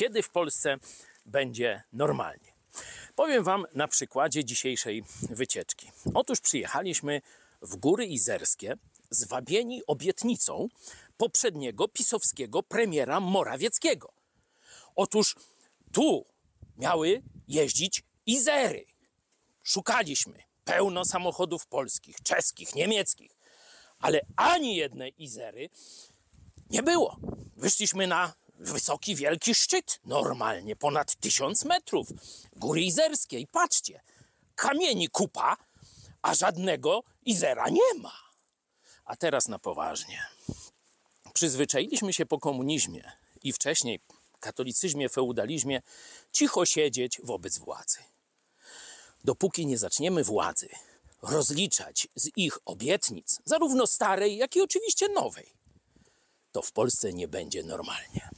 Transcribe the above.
Kiedy w Polsce będzie normalnie? Powiem Wam na przykładzie dzisiejszej wycieczki. Otóż przyjechaliśmy w Góry Izerskie, zwabieni obietnicą poprzedniego pisowskiego premiera Morawieckiego. Otóż tu miały jeździć Izery. Szukaliśmy pełno samochodów polskich, czeskich, niemieckich, ale ani jednej Izery nie było. Wyszliśmy na wysoki, wielki szczyt, normalnie ponad tysiąc metrów, góry izerskiej. Patrzcie, kamieni kupa, a żadnego Izera nie ma. A teraz na poważnie. Przyzwyczailiśmy się po komunizmie i wcześniej katolicyzmie, feudalizmie cicho siedzieć wobec władzy. Dopóki nie zaczniemy władzy rozliczać z ich obietnic, zarówno starej, jak i oczywiście nowej, to w Polsce nie będzie normalnie.